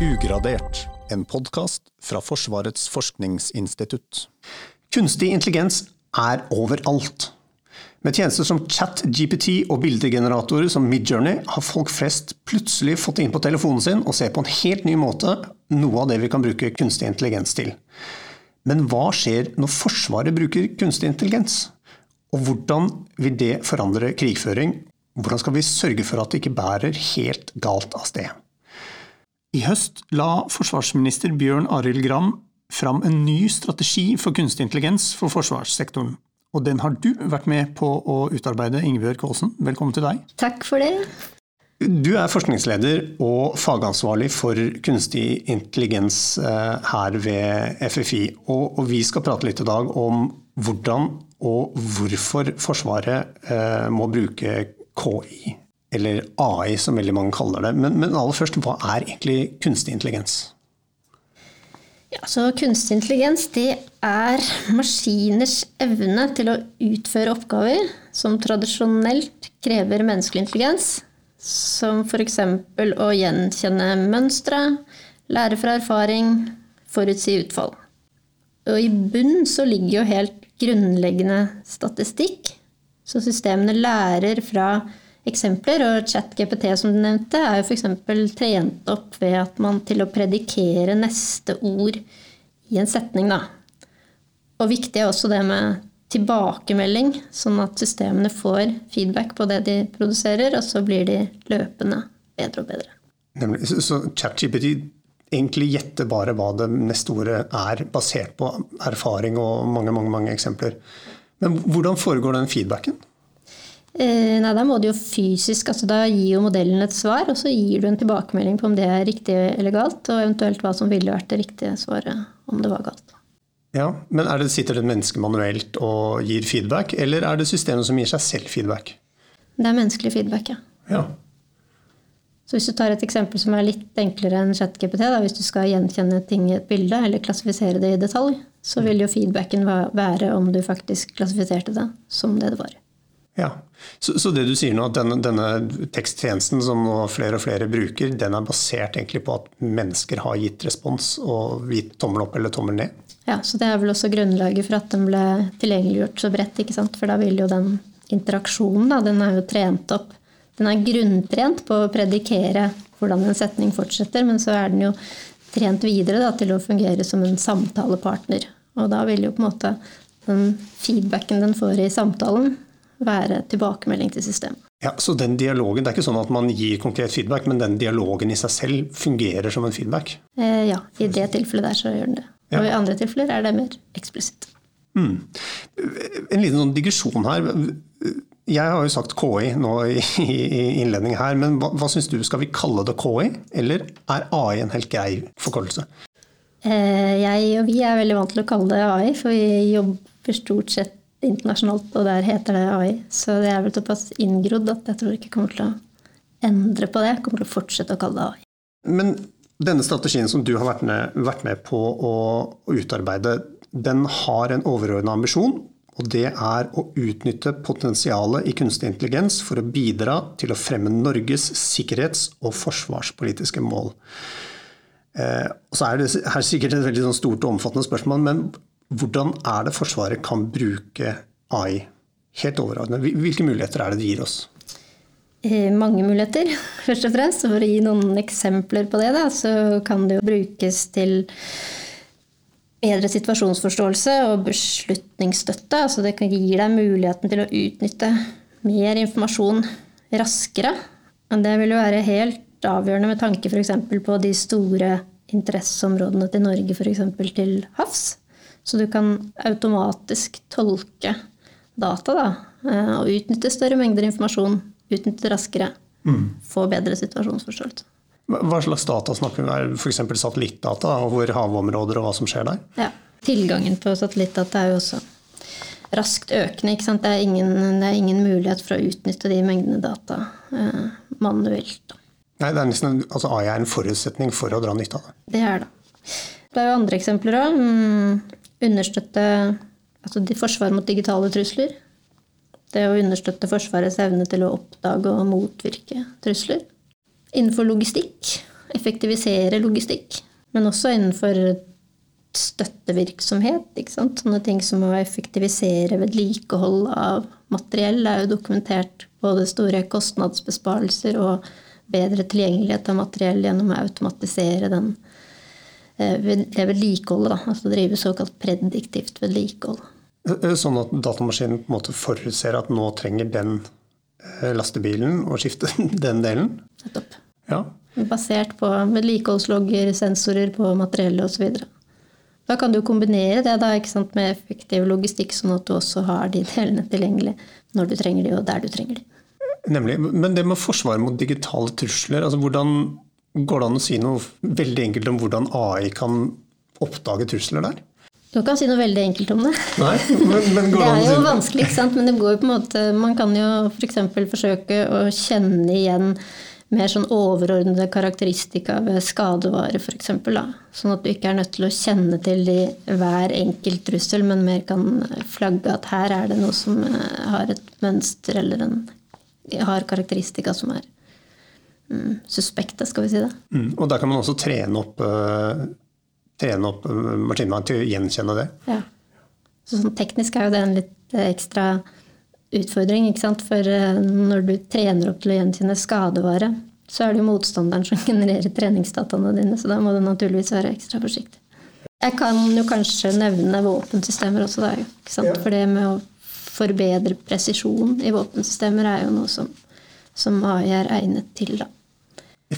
Ugradert, en podkast fra Forsvarets forskningsinstitutt. Kunstig intelligens er overalt. Med tjenester som ChatGPT og bildegeneratorer som Midjourney har folk flest plutselig fått inn på telefonen sin og ser på en helt ny måte noe av det vi kan bruke kunstig intelligens til. Men hva skjer når Forsvaret bruker kunstig intelligens? Og hvordan vil det forandre krigføring? Hvordan skal vi sørge for at det ikke bærer helt galt av sted? I høst la forsvarsminister Bjørn Arild Gram fram en ny strategi for kunstig intelligens for forsvarssektoren. Og den har du vært med på å utarbeide, Ingebjørg Aasen. Velkommen til deg. Takk for det. Du er forskningsleder og fagansvarlig for kunstig intelligens eh, her ved FFI. Og vi skal prate litt i dag om hvordan og hvorfor Forsvaret eh, må bruke KI, eller AI som veldig mange kaller det. Men, men aller først, hva er egentlig kunstig intelligens? Ja, så Kunstig intelligens det er maskiners evne til å utføre oppgaver som tradisjonelt krever menneskelig intelligens, som f.eks. å gjenkjenne mønstre, lære fra erfaring, forutsi utfall. Og i bunn så ligger jo helt grunnleggende statistikk, så systemene lærer fra eksempler. Og ChatGPT som du nevnte, er jo f.eks. trent opp ved at man til å predikere neste ord i en setning. Da. Og viktig er også det med tilbakemelding, sånn at systemene får feedback på det de produserer, og så blir de løpende bedre og bedre. Nemlig, så ChatGPT egentlig gjetter bare hva det neste ordet er, basert på erfaring og mange, mange, mange eksempler. Men hvordan foregår den feedbacken? Eh, nei, Da må du jo fysisk altså Da gir jo modellen et svar, og så gir du en tilbakemelding på om det er riktig eller galt, og eventuelt hva som ville vært det riktige svaret om det var galt. Ja, Men er det, sitter det et menneske manuelt og gir feedback, eller er det systemet som gir seg selv feedback? Det er menneskelig feedback, ja. ja. Så hvis du tar et eksempel som er litt enklere enn ChatGPT, hvis du skal gjenkjenne ting i et bilde eller klassifisere det i detalj, så vil jo feedbacken være om du faktisk klassifiserte det som det det var. Ja, Så, så det du sier nå, at denne, denne, teksttjenesten som flere og flere bruker, den er basert egentlig på at mennesker har gitt respons og gitt tommel opp eller tommel ned? Ja, så det er vel også grunnlaget for at den ble tilgjengeliggjort så bredt. ikke sant? For da vil jo den interaksjonen, da, den er jo trent opp. Den er grunntrent på å predikere hvordan en setning fortsetter, men så er den jo trent videre da, til å fungere som en samtalepartner. Og da vil jo på en måte den feedbacken den får i samtalen, være tilbakemelding til systemet. Ja, Så den dialogen, det er ikke sånn at man gir konkret feedback, men den dialogen i seg selv fungerer som en feedback? Eh, ja, i det tilfellet der så gjør den det. Og i andre tilfeller er det mer eksplisitt. Mm. En liten sånn digresjon her. Jeg har jo sagt KI nå i, i innledning her, men hva, hva syns du? Skal vi kalle det KI, eller er AI en helt grei forkortelse? Eh, jeg og vi er veldig vant til å kalle det AI, for vi jobber stort sett internasjonalt, og der heter det AI. Så det er vel såpass inngrodd at jeg tror ikke kommer til å endre på det. Jeg kommer til å fortsette å kalle det AI. Men denne strategien som du har vært med, vært med på å, utarbeide, den har en overordna ambisjon. Og det er å utnytte potensialet i kunstig intelligens for å bidra til å fremme Norges sikkerhets- og forsvarspolitiske mål. Eh, så er det her sikkert et veldig sånn stort og omfattende spørsmål, men hvordan er det Forsvaret kan bruke AI? Helt overordnet. Hvilke muligheter er det det gir oss? Eh, mange muligheter, først og fremst. For å gi noen eksempler på det, da, så kan det jo brukes til bedre situasjonsforståelse og beslutningsstøtte. Altså det gir deg muligheten til å utnytte mer informasjon raskere. Men Det vil jo være helt avgjørende med tanke f.eks. på de store interesseområdene til Norge, f.eks. til havs. Så du kan automatisk tolke data da, eh, og utnytte større mengder informasjon. Utnytte raskere. Mm. Få bedre situasjonsforståelse. Hva slags data snakker vi om? F.eks. satellittdata over havområder og hva som skjer der? Ja, Tilgangen på satellittdata er jo også raskt økende. Det er, ingen, det, er ingen, mulighet for å utnytte de mengdene data eh, manuelt. Nei, det er nesten, altså AI er en forutsetning for å dra nytte av det. Det er det. Det er jo andre eksempler òg. Understøtte altså forsvar mot digitale trusler. Det å understøtte Forsvarets evne til å oppdage og motvirke trusler. Innenfor logistikk effektivisere logistikk. Men også innenfor støttevirksomhet. Ikke sant? Sånne ting som å effektivisere vedlikehold av materiell er jo dokumentert både store kostnadsbesparelser og bedre tilgjengelighet av materiell gjennom å automatisere den, det vedlikeholdet. Altså drive såkalt prediktivt vedlikehold. Sånn at datamaskinen på en måte forutser at nå trenger den eh, lastebilen å skifte den delen? Nettopp. Ja. Basert på vedlikeholdslogger, sensorer på materiellet osv. Da kan du kombinere det da, sant, med effektiv logistikk, sånn at du også har de delene tilgjengelig når du trenger de, og der du trenger de. Nemlig. Men det med forsvar mot digitale trusler, altså hvordan går det an å si noe veldig enkelt om hvordan AI kan oppdage trusler der? Du kan si noe veldig enkelt om det. Nei, men, men det er jo vanskelig, ikke sant? men det går jo på en måte Man kan jo f.eks. For forsøke å kjenne igjen mer sånn overordnede karakteristika ved skadevare, f.eks. Sånn at du ikke er nødt til å kjenne til de, hver enkelt trussel, men mer kan flagge at her er det noe som eh, har et mønster eller en, har karakteristika som er suspekte, skal vi si det. Mm, og da kan man også trene opp, uh, trene opp uh, maskinene til å gjenkjenne det? Ja. Så sånn teknisk er jo det en litt ekstra utfordring. ikke sant? For eh, når du trener opp til å gjenkjenne skadevare, så er det jo motstanderen som genererer treningsdataene dine, så da må du naturligvis være ekstra forsiktig. Jeg kan jo kanskje nevne våpensystemer også, da. Ikke sant? For det med å forbedre presisjon i våpensystemer er jo noe som, som AI er egnet til, da.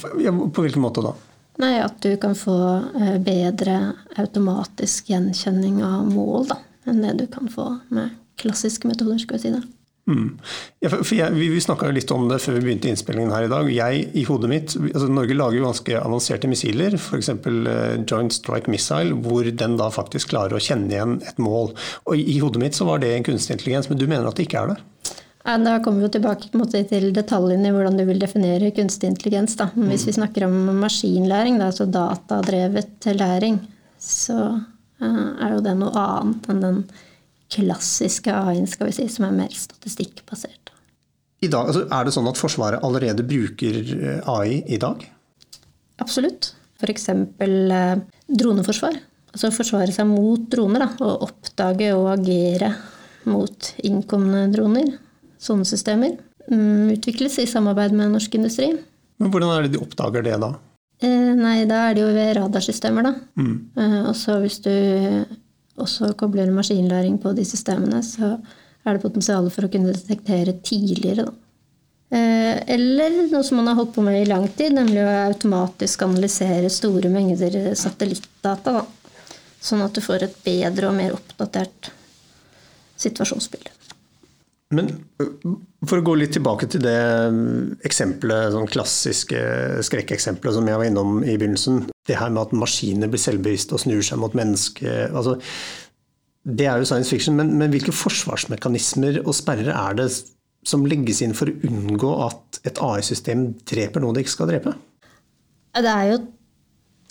På hvilken måte da? Nei, At du kan få eh, bedre automatisk gjenkjenning av mål da, enn det du kan få med klassiske metoder. skal vi si det. Mm. Ja, jeg, vi vi snakka litt om det før vi begynte innspillingen her i dag. Jeg i hodet mitt, altså Norge lager jo ganske avanserte missiler, f.eks. Uh, eh, Joint Strike Missile, hvor den da faktisk klarer å kjenne igjen et mål. Og I, i hodet mitt så var det en kunstig intelligens, men du mener at det ikke er det? Ja, da kommer vi tilbake måte, til detaljene i hvordan du vil definere kunstig intelligens. Da. Hvis vi snakker om maskinlæring, da, altså datadrevet læring, så uh, er jo det noe annet enn den klassiske AI-en, skal vi si, som er mer statistikkbasert. I dag, altså, er det sånn at Forsvaret allerede bruker eh, AI i dag? Absolutt. F.eks. Eh, droneforsvar. Altså forsvare seg mot droner. Da, og oppdage og agere mot innkomne droner. Sånne systemer. Mm, utvikles i samarbeid med norsk industri. Men Hvordan er det de oppdager det da? Eh, nei, da er det jo ved radarsystemer, da. Mm. Eh, og så hvis du også kobler maskinlæring på de systemene, så er det potensial for å kunne detektere tidligere. Da. Eh, eller noe som man har holdt på med i lang tid, nemlig å automatisk analysere store mengder satellittdata. Da. Sånn at du får et bedre og mer oppdatert situasjonsbilde. Men for å gå litt tilbake til det eksempelet, sånn klassiske skrekkeksempelet som jeg var innom i begynnelsen. Det her med at maskiner blir selvbevisste og snur seg mot mennesket. Altså, det er jo science fiction, men, men, hvilke forsvarsmekanismer og sperrer er det som legges inn for å unngå at et AI-system dreper noe det ikke skal drepe? Det er jo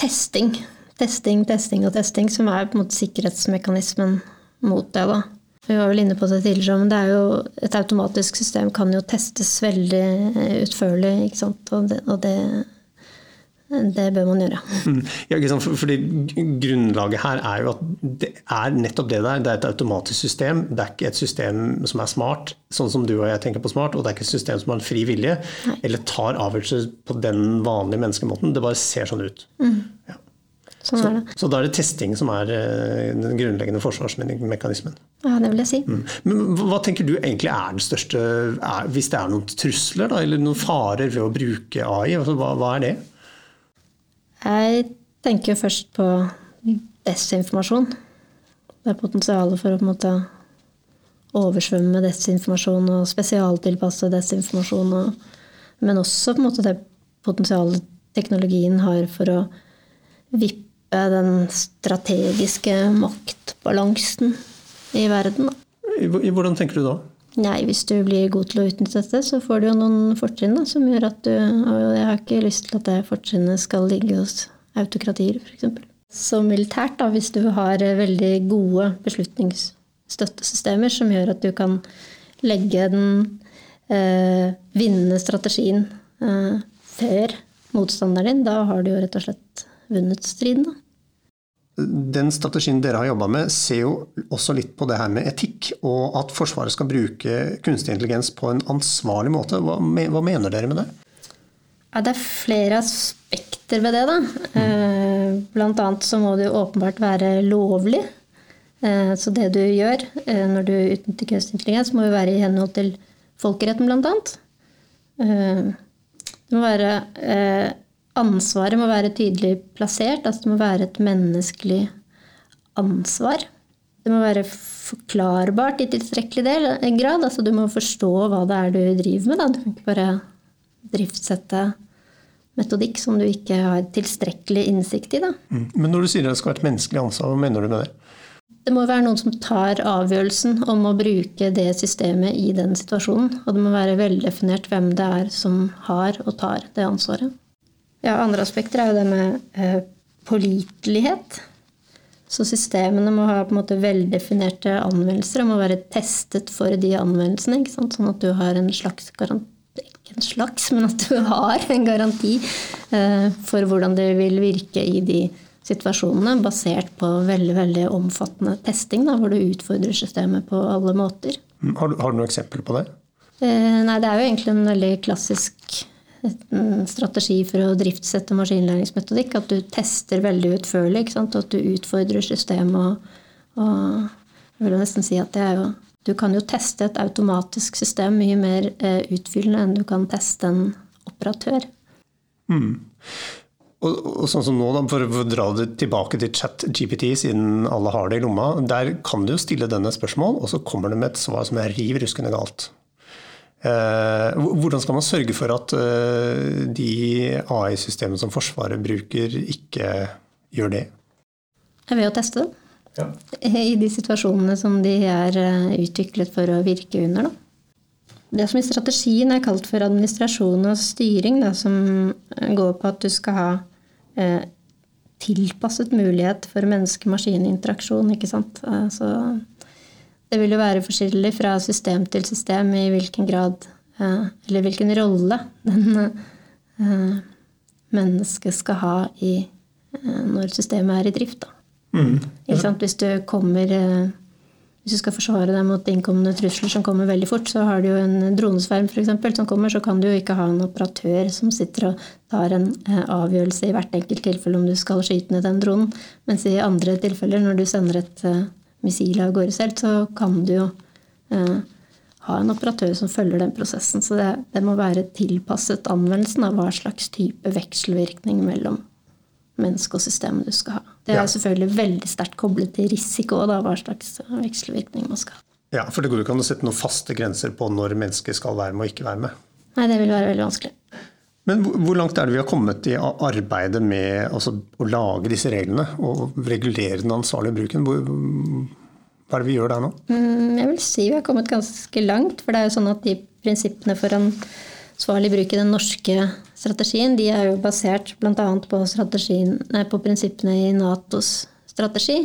testing. Testing, testing og testing som er på en måte sikkerhetsmekanismen mot det. da. Vi var vel inne på det tidligere, men det er jo, et automatisk system kan jo testes veldig utførlig. ikke sant? Og det, og det, det bør man gjøre. Mm. Ja, fordi Grunnlaget her er jo at det er nettopp det der. Det er et automatisk system. Det er ikke et system som er smart, sånn som du og jeg tenker på smart. Og det er ikke et system som har en fri vilje Nei. eller tar avgjørelser på den vanlige menneskemåten. Det bare ser sånn ut. Mm. Ja. Sånn så, så, da er det testing som er eh, den grunnleggende forsvarsmekanismen? Ja, det vil jeg si. Mm. Men hva tenker du egentlig er den største er, Hvis det er noen trusler da, eller noen farer ved å bruke AI, altså, hva, hva, er det? Jeg tenker først på desinformasjon. Det er potensialet for å på en måte oversvømme desinformasjon og spesialtilpasse desinformasjon. Og, men også på en måte det potensialet teknologien har for å vippe den strategiske maktbalansen i verden. I hvordan tenker du da? Nei, Hvis du blir god til å utnytte dette, så får du jo noen fortrinn som gjør at du Og jeg har ikke lyst til at det fortrinnet skal ligge hos autokratier, f.eks. Så militært, da, hvis du har veldig gode beslutningsstøttesystemer som gjør at du kan legge den eh, vinnende strategien eh, før motstanderen din, da har du jo rett og slett vunnet striden. da. Den strategien dere har jobba med, ser jo også litt på det her med etikk, og at Forsvaret skal bruke kunstig intelligens på en ansvarlig måte. Hva, hva mener dere med det? Ja, det er flere aspekter ved det. da. Mm. Blant annet så må det jo åpenbart være lovlig. Eh, så det du gjør eh, når du utnytter kunstig intelligens, må jo være i henhold til folkeretten, blant annet. Det må være ansvaret må være tydelig plassert. Altså det må være et menneskelig ansvar. Det må være forklarbart i tilstrekkelig del, grad. Altså du må forstå hva det er du driver med. Da. Du kan ikke bare driftssette metodikk som du ikke har tilstrekkelig innsikt i. Da. Mm. Men når du sier det skal være et menneskelig ansvar, hva mener du med det? Det må være noen som tar avgjørelsen om å bruke det systemet i den situasjonen. Og det må være veldefinert hvem det er som har og tar det ansvaret. Ja, andre aspekter er jo det med eh, pålitelighet. Så systemene må ha på en måte veldefinerte anvendelser og må være testet for de anvendelsene. ikke sant? Sånn at du har en slags garanti Ikke en slags, men at du har en garanti eh, for hvordan det vil virke i de situasjonene, basert på veldig veldig omfattende testing, da, hvor du utfordrer systemet på alle måter. Har du, har du noen eksempler på det? Eh, nei, det er jo egentlig en veldig klassisk en strategi for å driftssette maskinlæringsmetodikk. At du tester veldig utførlig. Og at du utfordrer systemet. Og, og, jeg vil nesten si at det er jo Du kan jo teste et automatisk system mye mer eh, utfyllende enn du kan teste en operatør. Mm. Og, og, sånn som nå, da, For å dra det tilbake til chat-GPT, siden alle har det i lomma. Der kan du jo stille denne spørsmål, og så kommer det med et svar som er riv ruskende galt. Eh, hvordan skal man sørge for at eh, de AI-systemene som Forsvaret bruker, ikke gjør det? Ved å teste dem. Ja. I de situasjonene som de er eh, utviklet for å virke under. Da. Det som i strategien er kalt for administrasjon og styring, da, som går på at du skal ha eh, tilpasset mulighet for menneske-maskin-interaksjon. ikke sant? Altså, det vil jo være forskjellig fra system til system i hvilken grad eh, Eller hvilken rolle den eh, mennesket skal ha i, eh, når systemet er i drift. Mm. Hvis du kommer hvis du skal forsvare deg mot innkommende trusler som kommer veldig fort, så har du jo en dronesverm for eksempel, som kommer, så kan du jo ikke ha en operatør som sitter og tar en avgjørelse i hvert enkelt tilfelle om du skal skyte ned den dronen. Mens i andre tilfeller, når du sender et missilet av gårde selv, så kan du jo eh, ha en operatør som følger den prosessen. Så det, det, må være tilpasset anvendelsen av hva slags type vekselvirkning mellom menneske og system du skal ha. Det er ja. selvfølgelig veldig sterkt koblet til risiko, da, hva slags vekselvirkning man skal ha. Ja, For det går jo ikke an å sette noen faste grenser på når mennesket skal være med og ikke være med. Nei, det vil være veldig vanskelig. Men hvor langt er det vi har kommet i arbeidet med altså, å lage disse reglene og regulere den ansvarlige bruken? Hva er det vi gjør der nå? Mm, jeg vil si vi har kommet ganske langt. For det er jo sånn at de prinsippene for ansvarlig bruk i den norske strategien, de er jo basert bl.a. På, på prinsippene i Natos strategi.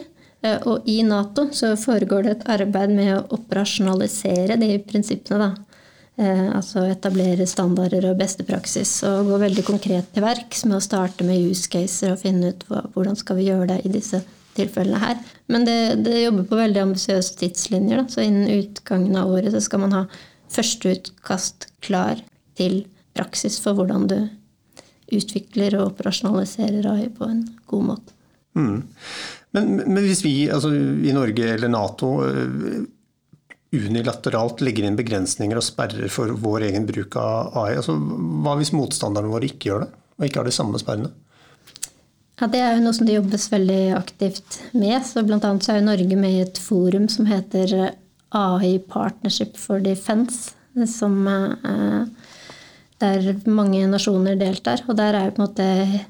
Eh, og i Nato så foregår det et arbeid med å operasjonalisere de prinsippene. da altså etablere standarder og beste praksis. Og gå veldig konkret til verks med å starte med use caser og finne ut hva, hvordan skal vi gjøre det i disse tilfellene her. Men det, det jobber på veldig ambisiøse tidslinjer. Da. Så innen utgangen av året så skal man ha førsteutkast klar til praksis for hvordan du utvikler og operasjonaliserer AI på en god måte. Mm. Men, men, hvis vi altså, i Norge eller Nato eh, unilateralt legger inn begrensninger og sperrer for vår egen bruk av AI. Altså, hva hvis motstanderne våre ikke gjør det, og ikke har de samme sperrene? Ja, Det er jo noe som det jobbes veldig aktivt med. så Blant annet så er jo Norge med i et forum som heter AI Partnership for Defense. Som, eh, der mange nasjoner deltar. Og der er jo på en måte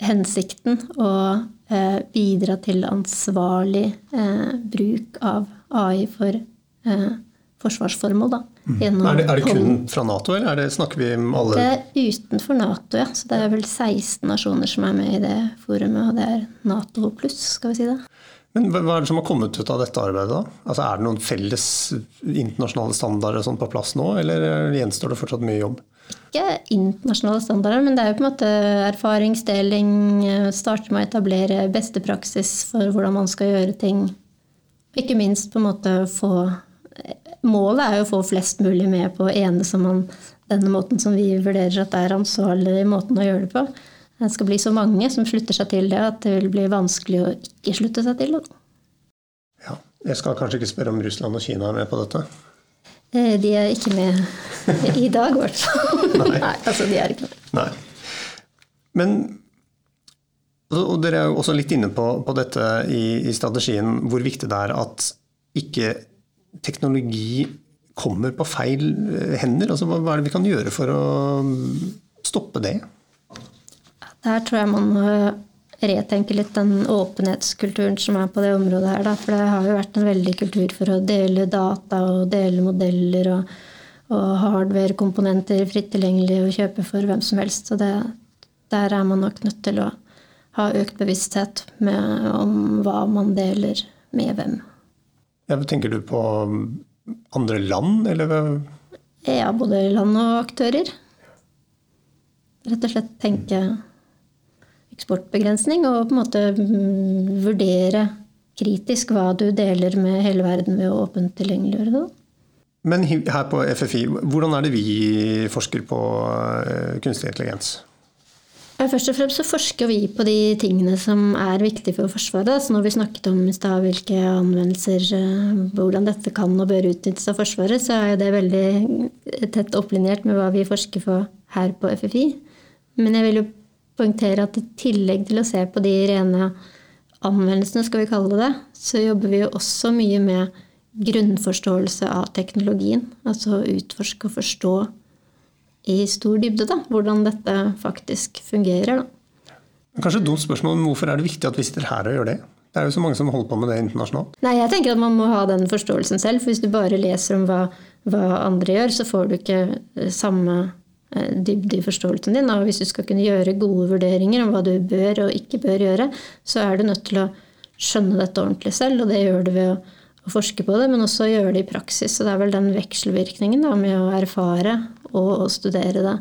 hensikten å eh, bidra til ansvarlig eh, bruk av AI for eh, forsvarsformål. Da, mm. er, det, er, det, kun fra Nato, eller det, snakker vi om alle Det er utenfor Nato, ja. Så det er vel 16 nasjoner som er med i det forumet, og det er Nato pluss, skal vi si det. Men hva er det som har kommet ut av dette arbeidet? da? Altså, er det noen felles internasjonale standarder sånn på plass nå, eller gjenstår det fortsatt mye jobb? Ikke internasjonale standarder, men det er jo på en måte erfaringsdeling. Starte med å etablere beste praksis for hvordan man skal gjøre ting. Ikke minst på en måte få Målet er jo å få flest mulig med på å enes om denne måten som vi vurderer at det er ansvarlig måten å gjøre det på det skal bli så mange som slutter seg til det, at det vil bli vanskelig å ikke slutte seg til det. Ja, Jeg skal kanskje ikke spørre om Russland og Kina er med på dette? Eh, de er ikke med i dag, i hvert fall. Nei. Nei, altså de er ikke med. Nei. Men og Dere er jo også litt inne på, på dette i, i, strategien, hvor viktig det er at ikke teknologi kommer på feil eh, hender. Altså, hva, er det vi kan gjøre for å stoppe det? Der tror jeg man må retenke litt den åpenhetskulturen som er på det området her. Da. For det har jo vært en veldig kultur for å dele data og dele modeller og, og hardware-komponenter fritt tilgjengelig og kjøpe for hvem som helst. Så det, der er man nok nødt til å ha økt bevissthet med, om hva man deler med hvem. Tenker du på andre land, eller? Ja, både land og aktører. Rett og slett tenke eksportbegrensning, og på en måte mm, vurdere kritisk hva du deler med hele verden ved å åpent tilgjengeliggjøre det. Men her på FFI, hvordan er det vi forsker på eh, kunstig intelligens? Først og fremst så forsker vi på de tingene som er viktige for Forsvaret. Så når vi snakket om i stad hvilke anvendelser, eh, hvordan dette kan og bør utnyttes av Forsvaret, så er det veldig tett opplinjert med hva vi forsker på her på FFI. Men jeg vil jo poengtere at i tillegg til å se på de rene anvendelsene, skal vi kalle det så jobber vi jo også mye med grunnforståelse av teknologien. Altså utforske og forstå i stor dybde da, hvordan dette faktisk fungerer. Da. Kanskje et dumt spørsmål, men hvorfor er det viktig at vi sitter her og gjør det? Det er jo så mange som holder på med det internasjonalt. Nei, jeg tenker at Man må ha den forståelsen selv. for Hvis du bare leser om hva, hva andre gjør, så får du ikke samme Eh, dybde i forståelsen din. Og hvis du skal kunne gjøre gode vurderinger om hva du bør og ikke bør gjøre, så er du nødt til å skjønne dette ordentlig selv, og det gjør du ved å, å forske på det, men også gjøre det i praksis. Så det er vel den vekselvirkningen da, med å erfare og studere det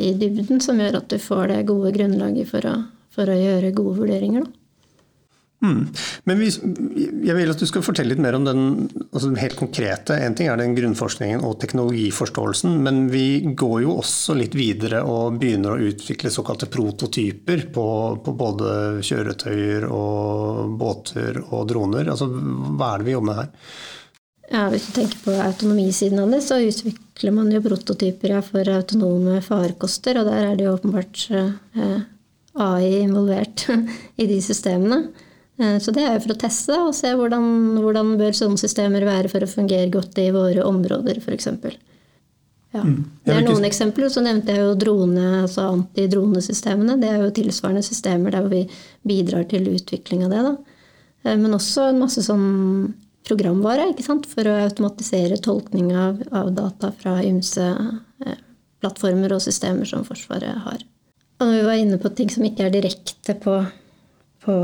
i dybden som gjør at du får det gode grunnlaget for å, for å gjøre gode vurderinger. Da. Mm. Men vi, jeg vil at du skal fortelle litt mer om den altså helt konkrete. En ting er den grunnforskningen og teknologiforståelsen, men vi går jo også litt videre og begynner å utvikle såkalte prototyper på, på både kjøretøyer og båter og droner. Altså, hva er det vi jobber med her? Ja, Hvis du tenker på autonomisiden av det, så utvikler man jo prototyper ja, for autonome farkoster, og der er det jo åpenbart eh, AI involvert i de systemene. Eh, så det er jo for å teste og se hvordan, hvordan bør sånne systemer være for å fungere godt i våre områder, f.eks. Ja. Mm. Det er noen eksempler. Så nevnte jeg jo drone, altså antidronesystemene. Det er jo tilsvarende systemer der vi bidrar til utvikling av det. Da. Eh, men også en masse sånn programvare for å automatisere tolkning av, av data fra ymse eh, og systemer som Forsvaret har. Og når vi var inne på ting som ikke er direkte på, på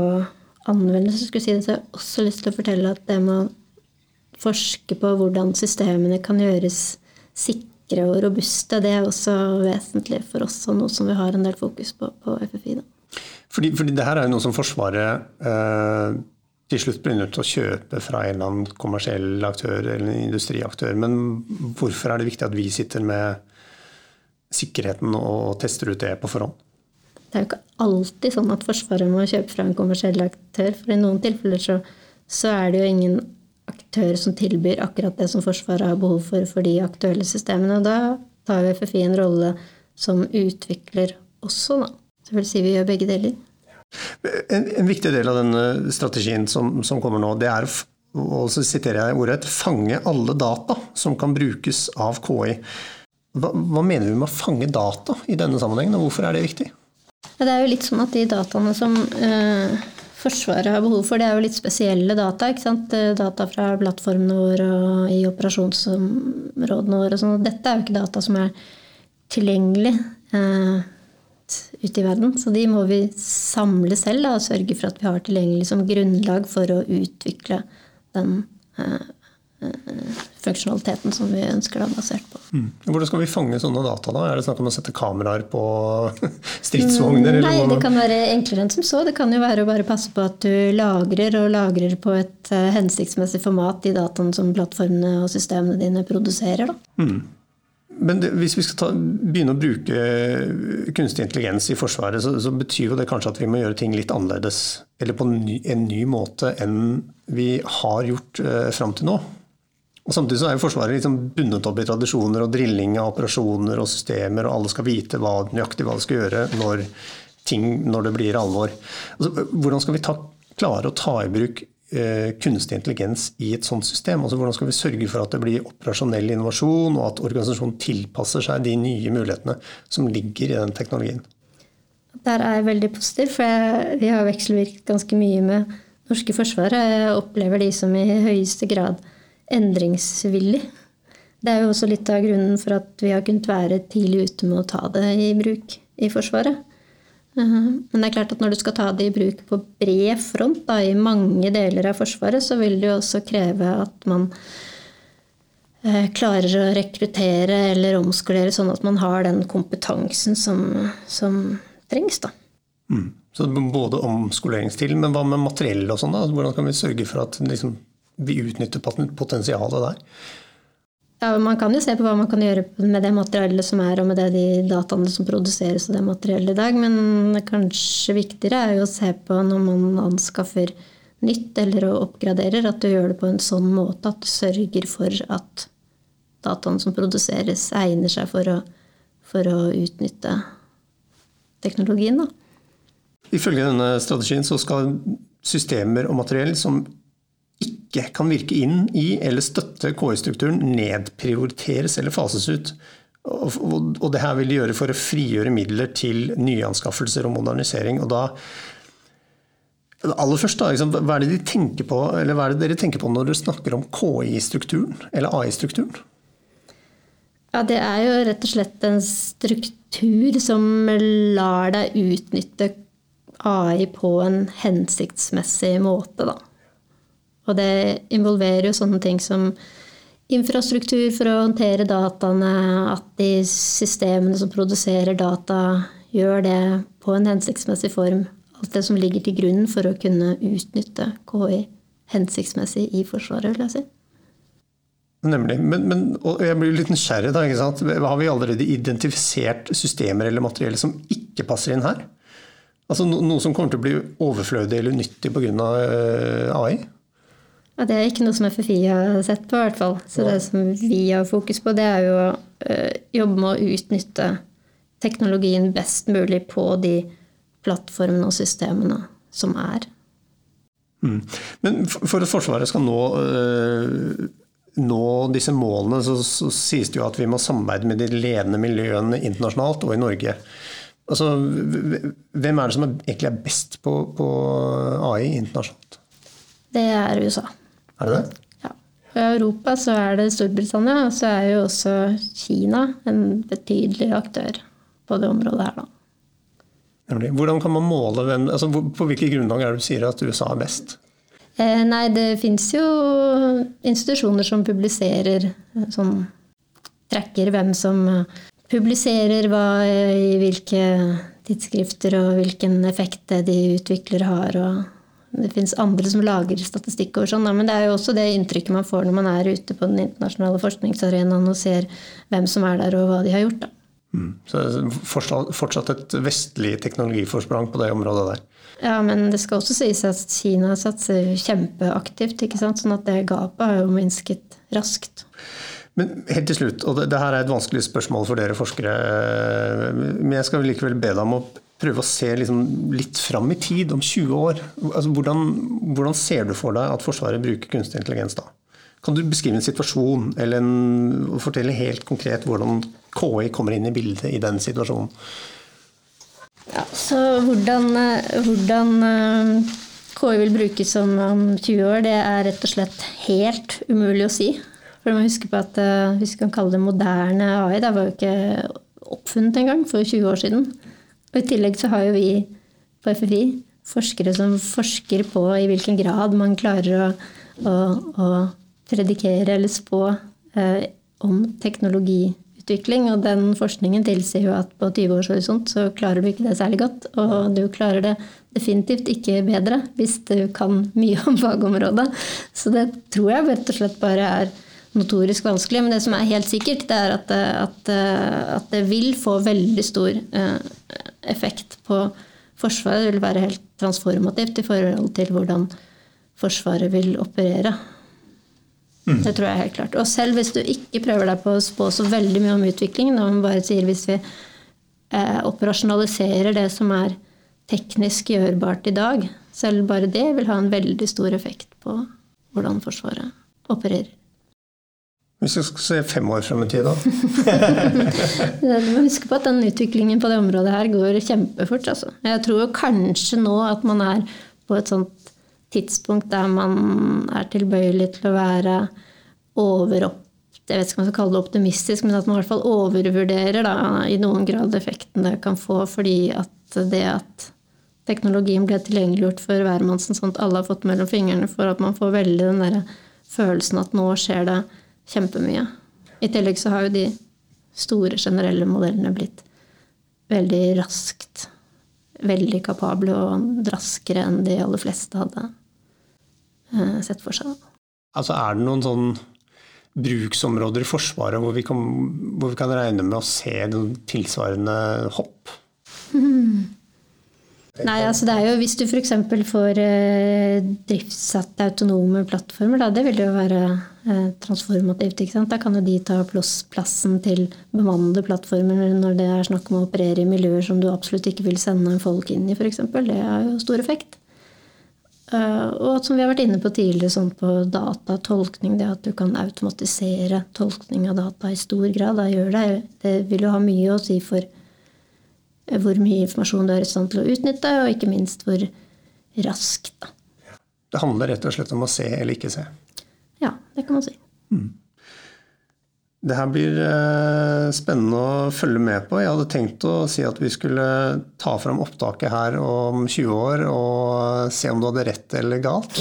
anvendelse, skulle si det, så har jeg også lyst til å fortelle at det med å forske på hvordan systemene kan gjøres sikre og robuste, det er også vesentlig for oss og noe som vi har en del fokus på på FFI. Da. Fordi, fordi det her er jo noe som Forsvaret eh, til slutt blir nødt til å kjøpe fra en eller annen kommersiell aktør eller en industriaktør. Men hvorfor er det viktig at vi sitter med sikkerheten og tester ut det på forhånd? Det er jo ikke alltid sånn at Forsvaret må kjøpe fra en kommersiell aktør. For i noen tilfeller så, så, er det jo ingen aktør som tilbyr akkurat det som Forsvaret har behov for for de aktuelle systemene. Og da tar jo FFI en rolle som utvikler også, da. Så vil si vi gjør begge deler. En, en viktig del av denne strategien som, som kommer nå, det er og så siterer jeg ordet 'fange alle data som kan brukes av KI'. Hva, hva mener vi med å fange data i denne sammenhengen, og hvorfor er det viktig? Det er jo litt sånn at de dataene som eh, Forsvaret har behov for, det er jo litt spesielle data. ikke sant? Eh, data fra plattformene våre og i operasjonsområdene våre. Sånn. Dette er jo ikke data som er tilgjengelig eh, ute i verden. Så de må vi samle selv da, og sørge for at vi har tilgjengelig som grunnlag for å utvikle den eh, eh, funksjonaliteten som vi ønsker da, basert på. Mm. Hvordan skal vi fange sånne data? da? Er det snakk om å sette kameraer på stridsvogner? Nei, det kan være enklere enn som så. Det kan jo være å bare passe på at du lagrer og lagrer på et uh, hensiktsmessig format de dataene som plattformene og systemene dine produserer. Da. Mm. Men det, hvis vi skal ta, begynne å bruke kunstig intelligens i Forsvaret, så, så, betyr jo det kanskje at vi må gjøre ting litt annerledes. Eller på en ny, en ny måte enn vi har gjort eh, fram til nå. Og Samtidig så er jo Forsvaret liksom bundet opp i tradisjoner og drilling av operasjoner og systemer, og alle skal vite hva, nøyaktig hva de skal gjøre når, ting, når det blir alvor. Altså, hvordan skal vi ta, klare å ta i bruk eh, kunstig intelligens i et sånt system? Altså, hvordan skal vi sørge for at det blir operasjonell innovasjon, og at organisasjonen tilpasser seg de nye mulighetene som ligger i den teknologien? Der er jeg veldig positiv, for vi har vekselvirket ganske mye med norske forsvaret. Jeg opplever de som i høyeste grad endringsvillig. Det er jo også litt av grunnen for at vi har kunnet være tidlig ute med å ta det i bruk i Forsvaret. Eh, men det er klart at når du skal ta det i bruk på bred front da, i mange deler av Forsvaret, så vil det jo også kreve at man eh, klarer å rekruttere eller omskolere sånn at man har den kompetansen som, som trengs. da. Mm. Så både omskoleringstil, men hva med materiell og sånn? da? Hvordan kan vi sørge for at liksom, vi utnytter potensialet der. Ja, Man kan jo se på hva man kan gjøre med det materiellet som er, og med det de dataene som produseres og det materiellet i dag, men kanskje viktigere er jo å se på når man anskaffer nytt eller oppgraderer, at du gjør det på en sånn måte at du sørger for at dataene som produseres, egner seg for å, for å utnytte teknologien. Da. Ifølge denne strategien så skal systemer og materiell som ikke kan virke inn i eller støtte KI-strukturen, nedprioriteres eller fases ut. Og det her vil de gjøre for å frigjøre midler til nyanskaffelser og modernisering. Og da Aller først, da, hva er det de tenker på, eller hva er det dere tenker på når dere snakker om KI-strukturen, eller AI-strukturen? Ja, det er jo rett og slett en struktur som lar deg utnytte AI på en hensiktsmessig måte, da. Og det involverer jo sånne ting som infrastruktur for å håndtere dataene, at de systemene som produserer data, gjør det på en hensiktsmessig form. Alt det som ligger til grunn for å kunne utnytte KI hensiktsmessig i Forsvaret, vil jeg si. Nemlig. Men, men jeg blir litt nysgjerrig. da, ikke sant? Har vi allerede identifisert systemer eller materiell som ikke passer inn her? Altså Noe som kommer til å bli overflødig eller nyttig pga. Eh, AI? Ja, det er ikke noe som FFI har sett på, i hvert fall. Så det som vi har fokus på, det er jo å uh, jobbe med å utnytte teknologien best mulig på de plattformene og systemene som er. Mm. Men for at Forsvaret skal nå, uh, nå disse målene, så, så, sies det jo at vi må samarbeide med de ledende miljøene internasjonalt og i Norge. Altså, hvem er det som egentlig er best på, på AI internasjonalt? Det er USA. Er det det? Ja. I Europa så er det Storbritannia, og så er jo også Kina en betydelig aktør på det området her, da. Hvordan kan man måle hvem altså På hvilket grunnlag er det du sier at USA er best? Eh, nei, det fins jo institusjoner som publiserer Som trekker hvem som publiserer hva i hvilke tidsskrifter og hvilken effekt det de utvikler har. og det fins andre som lager statistikk over sånn, men det er jo også det inntrykket man får når man er ute på den internasjonale forskningsarenaen og ser hvem som er der og hva de har gjort. Mm. Så fortsatt et vestlig teknologiforsprang på det området der? Ja, men det skal også sies at Kina satser kjempeaktivt, ikke sant? sånn at det gapet har jo minsket raskt. Men helt til slutt, og det, det her er et vanskelig spørsmål for dere forskere, men jeg skal likevel be deg om å prøve å se liksom litt fram i tid, om 20 år. Altså, hvordan, hvordan, ser du for deg at Forsvaret bruker kunstig intelligens da? Kan du beskrive en situasjon, eller en, fortelle helt konkret hvordan KI kommer inn i bildet i den situasjonen? Ja, så hvordan, hvordan eh, KI vil brukes om 20 år, det er rett og slett helt umulig å si. For man husker på at eh, Hvis vi kan kalle det moderne AI, det var jo ikke oppfunnet engang for 20 år siden. Og I tillegg så har jo vi på FFI forskere som forsker på i hvilken grad man klarer å, å, å predikere eller spå eh, om teknologiutvikling. Og den forskningen tilsier jo at på 20 års horisont så klarer du ikke det særlig godt. Og du klarer det definitivt ikke bedre hvis du kan mye om fagområdet. Så det tror jeg rett og slett bare er notorisk vanskelig. Men det som er helt sikkert, det er at, at, at det vil få veldig stor eh, effekt på Forsvaret. Det vil være helt transformativt i forhold til hvordan Forsvaret vil operere. Mm. Det tror jeg er helt klart. Og selv hvis du ikke prøver deg på å spå så veldig mye om utviklingen, og bare sier hvis vi eh, operasjonaliserer det som er teknisk gjørbart i dag, selv bare det vil ha en veldig stor effekt på hvordan Forsvaret opererer. Hvis vi skal se fem år frem i tid, da? du må huske på at den utviklingen på det området her går kjempefort. Altså. Jeg tror kanskje nå at man er på et sånt tidspunkt der man er tilbøyelig til å være overopp jeg vet ikke om jeg skal kalle det optimistisk, men at man i hvert fall overvurderer da, i noen grad effekten det kan få, fordi at det at teknologien ble tilgjengeliggjort for hvermannsen, sånn at alle har fått mellom fingrene for at man får veldig den der følelsen at nå skjer det kjempemye. I tillegg så har jo de store, generelle modellene blitt veldig raskt veldig kapable og raskere enn de aller fleste hadde eh, sett for seg. Altså Er det noen sånn bruksområder i Forsvaret hvor vi kan, hvor vi kan regne med å se tilsvarende hopp? Hmm. Nei, altså det er jo Hvis du f.eks. får eh, driftssatte autonome plattformer, da, det vil jo være eh, transformativt. ikke sant? Da kan jo de ta plassen til bemannede plattformer når det er snakk om å operere i miljøer som du absolutt ikke vil sende folk inn i, f.eks. Det har jo stor effekt. Uh, og som vi har vært inne på tidligere, sånn på datatolkning, det at du kan automatisere tolkning av data i stor grad, da gjør det, det vil jo ha mye å si for hvor mye informasjon du er i stand til å utnytte, og ikke minst hvor raskt. Da. Det handler rett og slett om å se eller ikke se? Ja, det kan man si. Mm. Det her blir eh, spennende å følge med på. Jeg hadde tenkt å si at vi skulle ta fram opptaket her om 20 år og se om du hadde rett eller galt.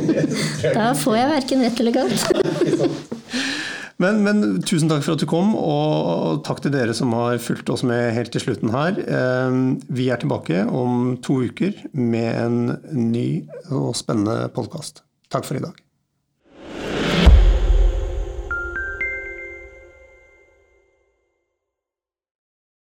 da får jeg verken rett eller galt. Men, men, tusen takk for at du kom, og takk til dere som har fulgt oss med helt til slutten her. Eh, vi er tilbake om to uker med en ny og spennende podkast. Takk for i dag.